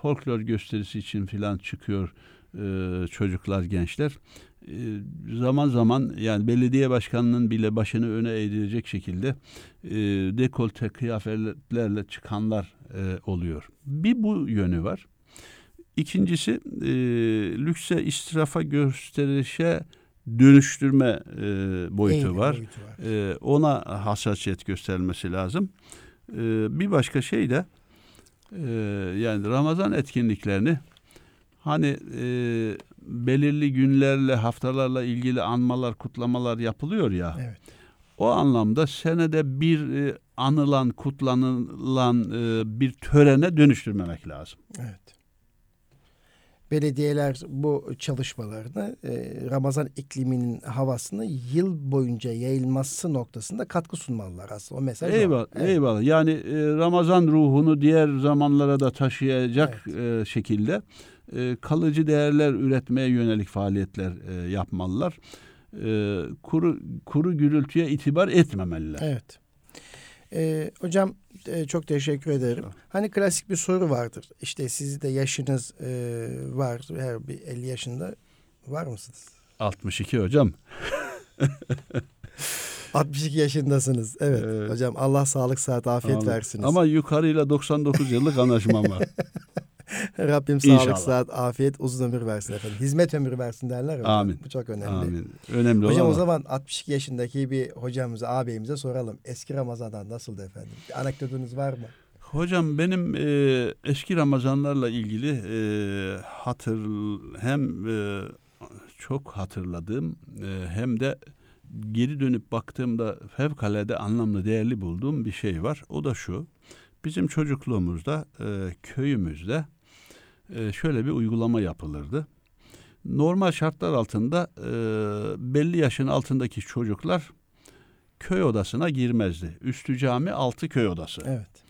folklor gösterisi için filan çıkıyor e, çocuklar, gençler. E, zaman zaman yani belediye başkanının bile başını öne eğdirecek şekilde e, dekolte kıyafetlerle çıkanlar e, oluyor. Bir bu yönü var. İkincisi e, lükse, israfa, gösterişe dönüştürme e, boyutu var. boyutu var. E, ona hassasiyet göstermesi lazım. E, bir başka şey de e, yani Ramazan etkinliklerini hani e, belirli günlerle, haftalarla ilgili anmalar, kutlamalar yapılıyor ya. Evet. O anlamda senede bir e, anılan, kutlanılan bir törene dönüştürmemek lazım. Evet. Belediyeler bu çalışmalarını e, Ramazan ikliminin havasını yıl boyunca yayılması noktasında katkı sunmalılar aslında. O mesaj o. Eyvallah, Evet. eyvallah. Yani e, Ramazan ruhunu diğer zamanlara da taşıyacak e, şekilde kalıcı değerler üretmeye yönelik faaliyetler yapmalılar. Kuru kuru gürültüye itibar etmemeliler. Evet. Ee, hocam e, çok teşekkür ederim. Hani klasik bir soru vardır. İşte sizin de yaşınız e, var. Her bir 50 yaşında var mısınız? 62 hocam. (laughs) 62 yaşındasınız. Evet. Evet. Hocam Allah sağlık sıhhat afiyet Ama- versiniz. Ama yukarıyla 99 yıllık anlaşmam var. (laughs) (laughs) Rabbim sağlık İnşallah. sıhhat afiyet uzun ömür versin efendim. Hizmet ömrü versin derler. hocam. Amin. Bu çok önemli. Amin. Önemli Hocam o zaman 62 yaşındaki bir hocamıza, ağabeyimize soralım. Eski Ramazan'dan nasıldı efendim? Bir anekdotunuz var mı? Hocam benim e, eski Ramazanlarla ilgili e, hatır hem e, çok hatırladığım e, hem de geri dönüp baktığımda fevkalade anlamlı değerli bulduğum bir şey var. O da şu. Bizim çocukluğumuzda e, köyümüzde e, şöyle bir uygulama yapılırdı. Normal şartlar altında e, belli yaşın altındaki çocuklar köy odasına girmezdi. Üstü cami, altı köy odası. Evet.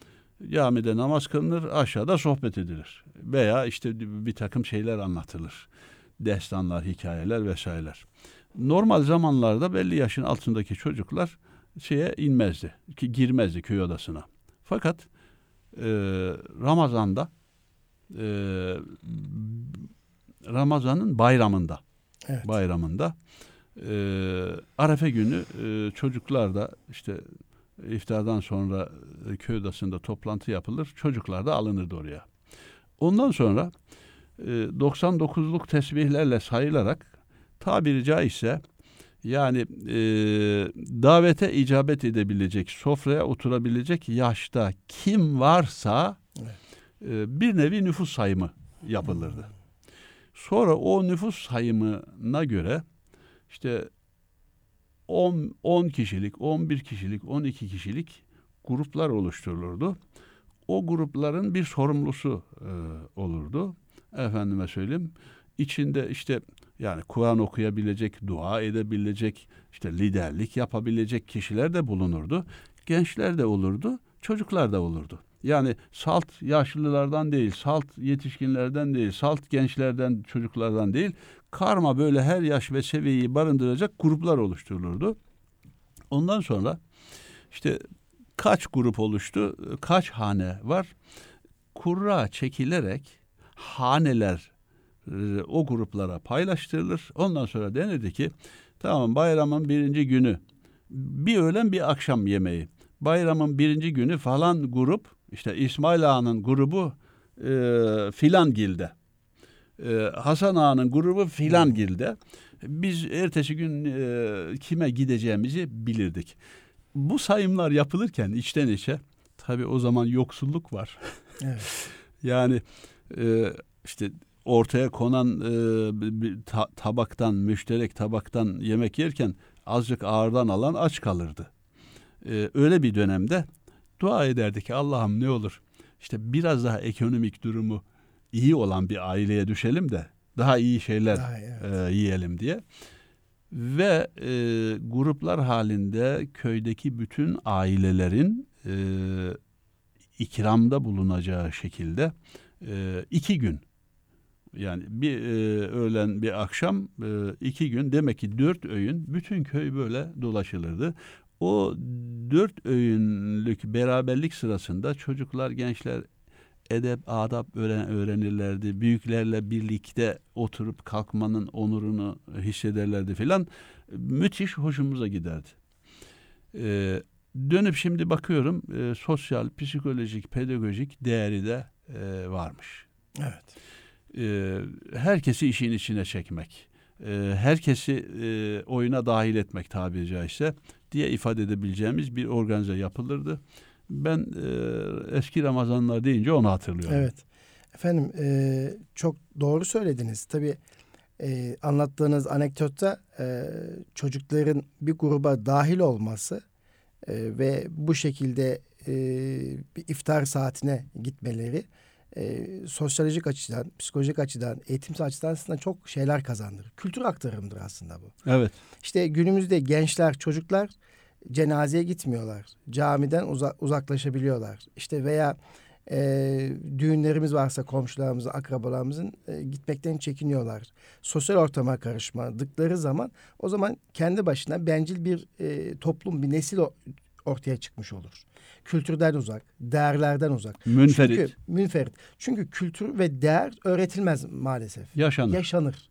Camide namaz kılınır, aşağıda sohbet edilir. Veya işte bir takım şeyler anlatılır. Destanlar, hikayeler vesaireler. Normal zamanlarda belli yaşın altındaki çocuklar şeye inmezdi, ki girmezdi köy odasına. Fakat e, Ramazan'da e, Ramazan'ın bayramında Evet. bayramında e, Arefe günü e, çocuklar da işte iftardan sonra e, köy odasında toplantı yapılır. Çocuklar da alınırdı oraya. Ondan sonra e, 99'luk tesbihlerle sayılarak tabiri caizse yani e, davete icabet edebilecek, sofraya oturabilecek yaşta kim varsa bir nevi nüfus sayımı yapılırdı. Sonra o nüfus sayımına göre işte 10, 10 kişilik, 11 kişilik, 12 kişilik gruplar oluşturulurdu. O grupların bir sorumlusu e, olurdu. Efendime söyleyeyim. İçinde işte yani Kur'an okuyabilecek, dua edebilecek, işte liderlik yapabilecek kişiler de bulunurdu. Gençler de olurdu, çocuklar da olurdu. Yani salt yaşlılardan değil, salt yetişkinlerden değil, salt gençlerden, çocuklardan değil, karma böyle her yaş ve seviyeyi barındıracak gruplar oluşturulurdu. Ondan sonra işte kaç grup oluştu, kaç hane var? Kurra çekilerek haneler e, o gruplara paylaştırılır. Ondan sonra denirdi ki tamam bayramın birinci günü bir öğlen bir akşam yemeği. Bayramın birinci günü falan grup işte İsmail Ağa'nın grubu e, filan gilde. E, Hasan Ağa'nın grubu filan gilde. Biz ertesi gün e, kime gideceğimizi bilirdik. Bu sayımlar yapılırken içten içe tabii o zaman yoksulluk var. (laughs) Evet. Yani e, işte ortaya konan e, ta- tabaktan, müşterek tabaktan yemek yerken azıcık ağırdan alan aç kalırdı. E, öyle bir dönemde dua ederdik ki Allah'ım ne olur işte biraz daha ekonomik durumu iyi olan bir aileye düşelim de daha iyi şeyler Daha evet. e, yiyelim diye. Ve e, gruplar halinde köydeki bütün ailelerin e, ikramda bulunacağı şekilde e, iki gün yani bir e, öğlen bir akşam e, iki gün demek ki dört öğün bütün köy böyle dolaşılırdı. O dört öğünlük beraberlik sırasında çocuklar gençler edep adap öğren, öğrenirlerdi. Büyüklerle birlikte oturup kalkmanın onurunu hissederlerdi filan. Müthiş hoşumuza giderdi. Ee, dönüp şimdi bakıyorum e, sosyal, psikolojik, pedagojik değeri de e, varmış. Evet. E, herkesi işin içine çekmek, e, herkesi e, oyuna dahil etmek tabiri caizse diye ifade edebileceğimiz bir organize yapılırdı. Ben e, eski Ramazanlar deyince onu hatırlıyorum. Evet. Efendim e, çok doğru söylediniz. Tabii e, anlattığınız anekdotta e, çocukların bir gruba dahil olması e, ve bu şekilde e, bir iftar saatine gitmeleri e, sosyolojik açıdan, psikolojik açıdan, eğitimsel açıdan aslında çok şeyler kazandırır. Kültür aktarımdır aslında bu. Evet. İşte günümüzde gençler, çocuklar cenazeye gitmiyorlar. Camiden uza- uzaklaşabiliyorlar. İşte veya e, düğünlerimiz varsa komşularımızın, akrabalarımızın e, gitmekten çekiniyorlar. Sosyal ortama karışmadıkları zaman o zaman kendi başına bencil bir e, toplum, bir nesil ortaya çıkmış olur. Kültürden uzak, değerlerden uzak. Münferit. Çünkü münferit. Çünkü kültür ve değer öğretilmez maalesef. Yaşanır. Yaşanır.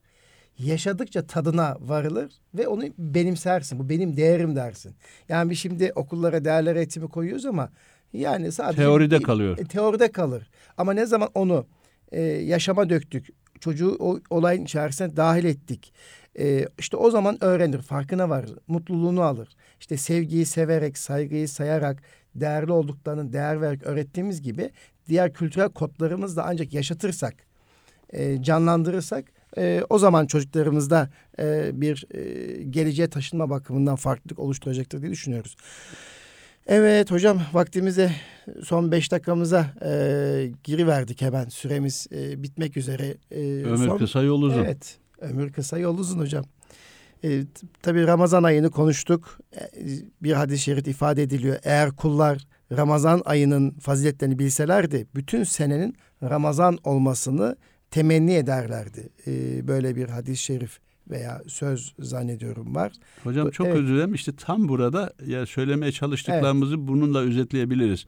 Yaşadıkça tadına varılır ve onu benimsersin. Bu benim değerim dersin. Yani biz şimdi okullara değerler eğitimi koyuyoruz ama yani sadece Teoride kalıyor. e, teoride kalır. Ama ne zaman onu e, yaşama döktük, çocuğu o olayın içerisine dahil ettik. E, işte o zaman öğrenir, farkına varır, mutluluğunu alır. İşte sevgiyi severek, saygıyı sayarak, değerli olduklarını değer vererek öğrettiğimiz gibi diğer kültürel kodlarımızı da ancak yaşatırsak, e, canlandırırsak e, o zaman çocuklarımızda e, bir e, geleceğe taşınma bakımından farklılık oluşturacaktır diye düşünüyoruz. Evet hocam vaktimize son beş dakikamıza e, giriverdik hemen. Süremiz e, bitmek üzere. E, Ömür son- kısa yol uzun. Evet ömür kısa yol uzun hocam. E, t- tabii Ramazan ayını konuştuk. E, bir hadis-i şerif ifade ediliyor. Eğer kullar Ramazan ayının faziletlerini bilselerdi bütün senenin Ramazan olmasını temenni ederlerdi. E, böyle bir hadis-i şerif veya söz zannediyorum var. Hocam çok Evet. özür dilerim. İşte tam burada ya söylemeye çalıştıklarımızı bununla özetleyebiliriz.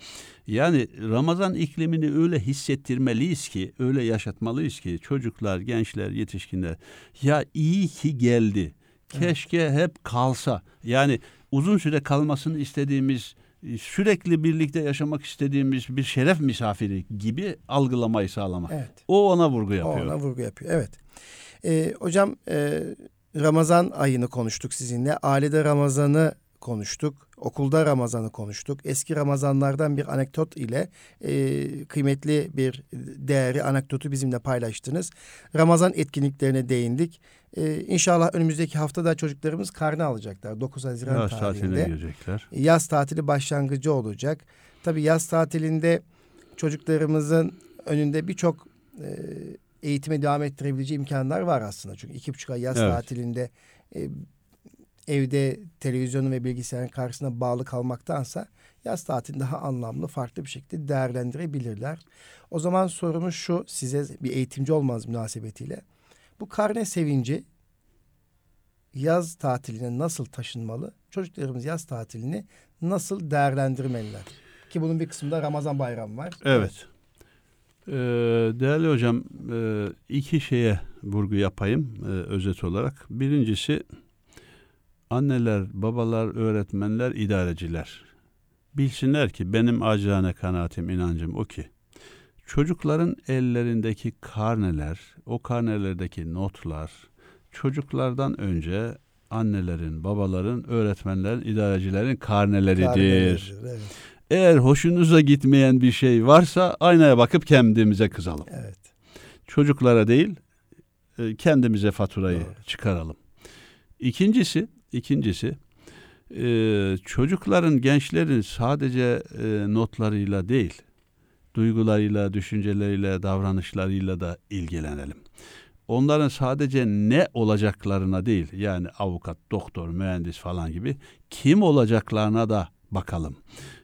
Yani Ramazan iklimini öyle hissettirmeliyiz ki, öyle yaşatmalıyız ki çocuklar, gençler, yetişkinler ya iyi ki geldi. Keşke hep kalsa. Yani uzun süre kalmasını istediğimiz sürekli birlikte yaşamak istediğimiz bir şeref misafiri gibi algılamayı sağlamak. Evet. O ona vurgu O yapıyor. Ona vurgu yapıyor. Evet. Ee, hocam e, Ramazan ayını konuştuk sizinle. Ailede Ramazan'ı konuştuk. Okulda Ramazan'ı konuştuk. Eski Ramazanlardan bir anekdot ile e, kıymetli bir değeri, anekdotu bizimle paylaştınız. Ramazan etkinliklerine değindik. E, inşallah önümüzdeki haftada çocuklarımız karne alacaklar. 9 Haziran Yaz tatiline tarihinde girecekler. yaz tatili başlangıcı olacak. Tabii yaz tatilinde çocuklarımızın önünde birçok e, eğitime devam ettirebileceği imkanlar var aslında. Çünkü iki buçuk ay yaz Evet. tatilinde e, evde televizyonun ve bilgisayarın karşısına bağlı kalmaktansa yaz tatilini daha anlamlı, farklı bir şekilde değerlendirebilirler. O zaman sorumuz şu size bir eğitimci olmanız münasebetiyle. Bu karne sevinci yaz tatiline nasıl taşınmalı? Çocuklarımız yaz tatilini nasıl değerlendirmeliler? Ki bunun bir kısmında Ramazan bayramı var. Evet. Ee, değerli hocam e, iki şeye vurgu yapayım e, özet olarak. Birincisi anneler, babalar, öğretmenler, idareciler. Bilsinler ki benim acizane kanaatim, inancım o ki çocukların ellerindeki karneler, o karnelerdeki notlar çocuklardan önce annelerin, babaların, öğretmenlerin, idarecilerin karneleridir. Karneleridir, Evet. Eğer hoşunuza gitmeyen bir şey varsa aynaya bakıp kendimize kızalım. evet. Çocuklara değil e, kendimize faturayı Doğru. çıkaralım. İkincisi, ikincisi e, çocukların, gençlerin sadece e, notlarıyla değil, duygularıyla, düşünceleriyle, davranışlarıyla da ilgilenelim. Onların sadece ne olacaklarına değil, yani avukat, doktor, mühendis falan gibi kim olacaklarına da bakalım.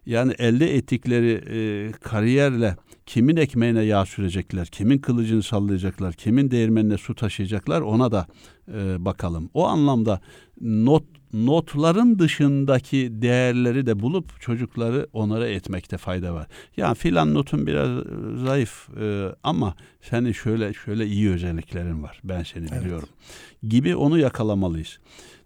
Yani elde ettikleri e, kariyerle kimin ekmeğine yağ sürecekler, kimin kılıcını sallayacaklar, kimin değirmenine su taşıyacaklar ona da e, bakalım. O anlamda not notların dışındaki değerleri de bulup çocukları onlara etmekte fayda var. Yani filan notun biraz zayıf e, ama senin şöyle şöyle iyi özelliklerin var. Ben seni evet. biliyorum. Gibi onu yakalamalıyız.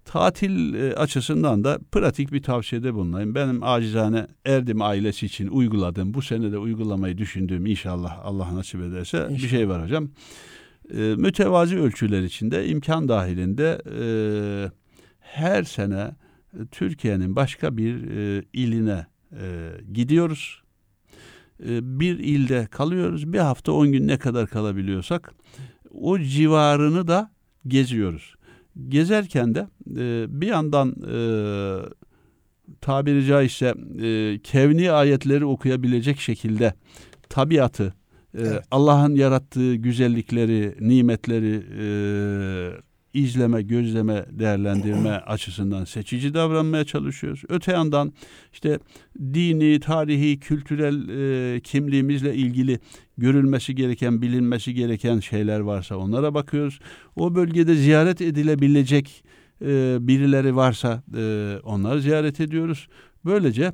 Tatil e, açısından da pratik bir tavsiyede bulunayım. Benim acizane Erdim ailesi için uyguladığım, bu sene de uygulamayı düşündüğüm inşallah Allah nasip ederse inşallah. bir şey var hocam. E, mütevazi ölçüler içinde imkan dahilinde e, her sene e, Türkiye'nin başka bir e, iline e, gidiyoruz. E, bir ilde kalıyoruz. Bir hafta on gün ne kadar kalabiliyorsak o civarını da geziyoruz. Gezerken de e, bir yandan e, tabiri caizse e, kevni ayetleri okuyabilecek şekilde tabiatı, e, evet. Allah'ın yarattığı güzellikleri, nimetleri e, izleme, gözleme, değerlendirme (clears throat) açısından seçici davranmaya çalışıyoruz. Öte yandan işte dini, tarihi, kültürel e, kimliğimizle ilgili görülmesi gereken, bilinmesi gereken şeyler varsa onlara bakıyoruz. O bölgede ziyaret edilebilecek e, birileri varsa e, onları ziyaret ediyoruz. Böylece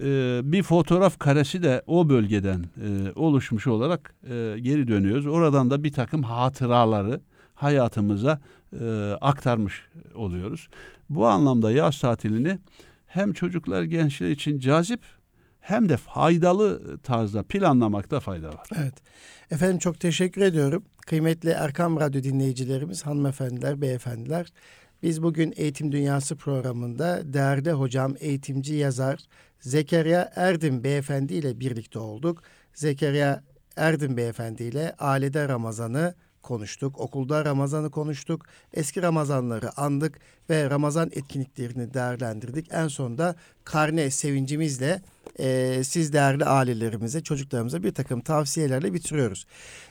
e, bir fotoğraf karesi de o bölgeden e, oluşmuş olarak e, geri dönüyoruz. Oradan da bir takım hatıraları hayatımıza e, aktarmış oluyoruz. Bu anlamda yaz tatilini hem çocuklar gençler için cazip hem de faydalı tarzda planlamakta fayda var. Evet. Efendim çok teşekkür ediyorum. Kıymetli Erkam Radyo dinleyicilerimiz, hanımefendiler, beyefendiler. Biz bugün Eğitim Dünyası programında değerli hocam, eğitimci yazar Zekeriya Erdim beyefendi ile birlikte olduk. Zekeriya Erdim beyefendi ile Ailede Ramazan'ı konuştuk. Okulda Ramazan'ı konuştuk. Eski Ramazanları andık ve Ramazan etkinliklerini değerlendirdik. En sonunda karne sevincimizle e, siz değerli ailelerimize, çocuklarımıza bir takım tavsiyelerle bitiriyoruz.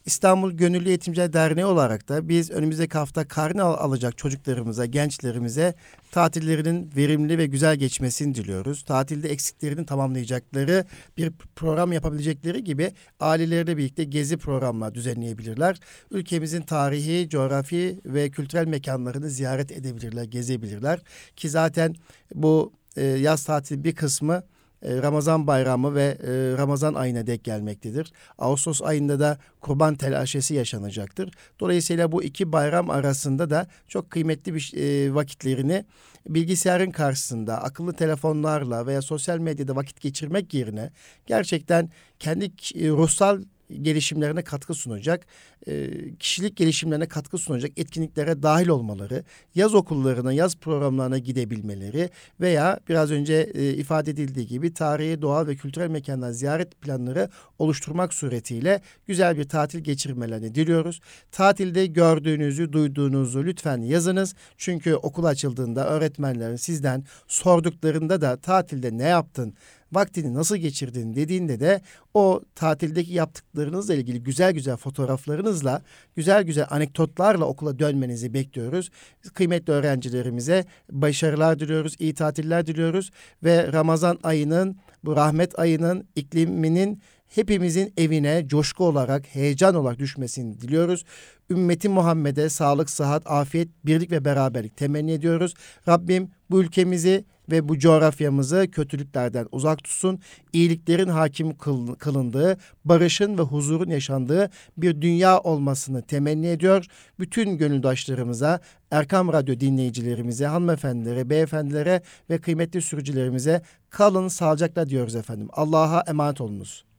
İstanbul Gönüllü Eğitimciler Derneği olarak da biz önümüzdeki hafta karne al alacak çocuklarımıza, gençlerimize tatillerinin verimli ve güzel geçmesini diliyoruz. Tatilde eksiklerini tamamlayacakları bir program yapabilecekleri gibi aileleriyle birlikte gezi programlar düzenleyebilirler. Ülkemizin tarihi, coğrafi ve kültürel mekanlarını ziyaret edebilirler, gezebilirler. Ki zaten bu e, yaz tatili bir kısmı e, Ramazan bayramı ve e, Ramazan ayına denk gelmektedir. Ağustos ayında da kurban telaşesi yaşanacaktır. Dolayısıyla bu iki bayram arasında da çok kıymetli bir e, vakitlerini bilgisayarın karşısında akıllı telefonlarla veya sosyal medyada vakit geçirmek yerine gerçekten kendi ruhsal gelişimlerine katkı sunacak, e, kişilik gelişimlerine katkı sunacak etkinliklere dahil olmaları, yaz okullarına, yaz programlarına gidebilmeleri veya biraz önce e, ifade edildiği gibi tarihi, doğal ve kültürel mekanlar ziyaret planları oluşturmak suretiyle güzel bir tatil geçirmelerini diliyoruz. Tatilde gördüğünüzü, duyduğunuzu lütfen yazınız. Çünkü okul açıldığında öğretmenlerin sizden sorduklarında da tatilde ne yaptın, vaktini nasıl geçirdin dediğinde de o tatildeki yaptıklarınızla ilgili güzel güzel fotoğraflarınızla, güzel güzel anekdotlarla okula dönmenizi bekliyoruz. Kıymetli öğrencilerimize başarılar diliyoruz, iyi tatiller diliyoruz ve Ramazan ayının, bu rahmet ayının ikliminin hepimizin evine coşku olarak, heyecan olarak düşmesini diliyoruz. Ümmeti Muhammed'e sağlık, sıhhat, afiyet, birlik ve beraberlik temenni ediyoruz. Rabbim bu ülkemizi ve bu coğrafyamızı kötülüklerden uzak tutsun. İyiliklerin hakim kılındığı, barışın ve huzurun yaşandığı bir dünya olmasını temenni ediyor. Bütün gönüldaşlarımıza, Erkam Radyo dinleyicilerimize, hanımefendilere, beyefendilere ve kıymetli sürücülerimize kalın sağlıcakla diyoruz efendim. Allah'a emanet olunuz.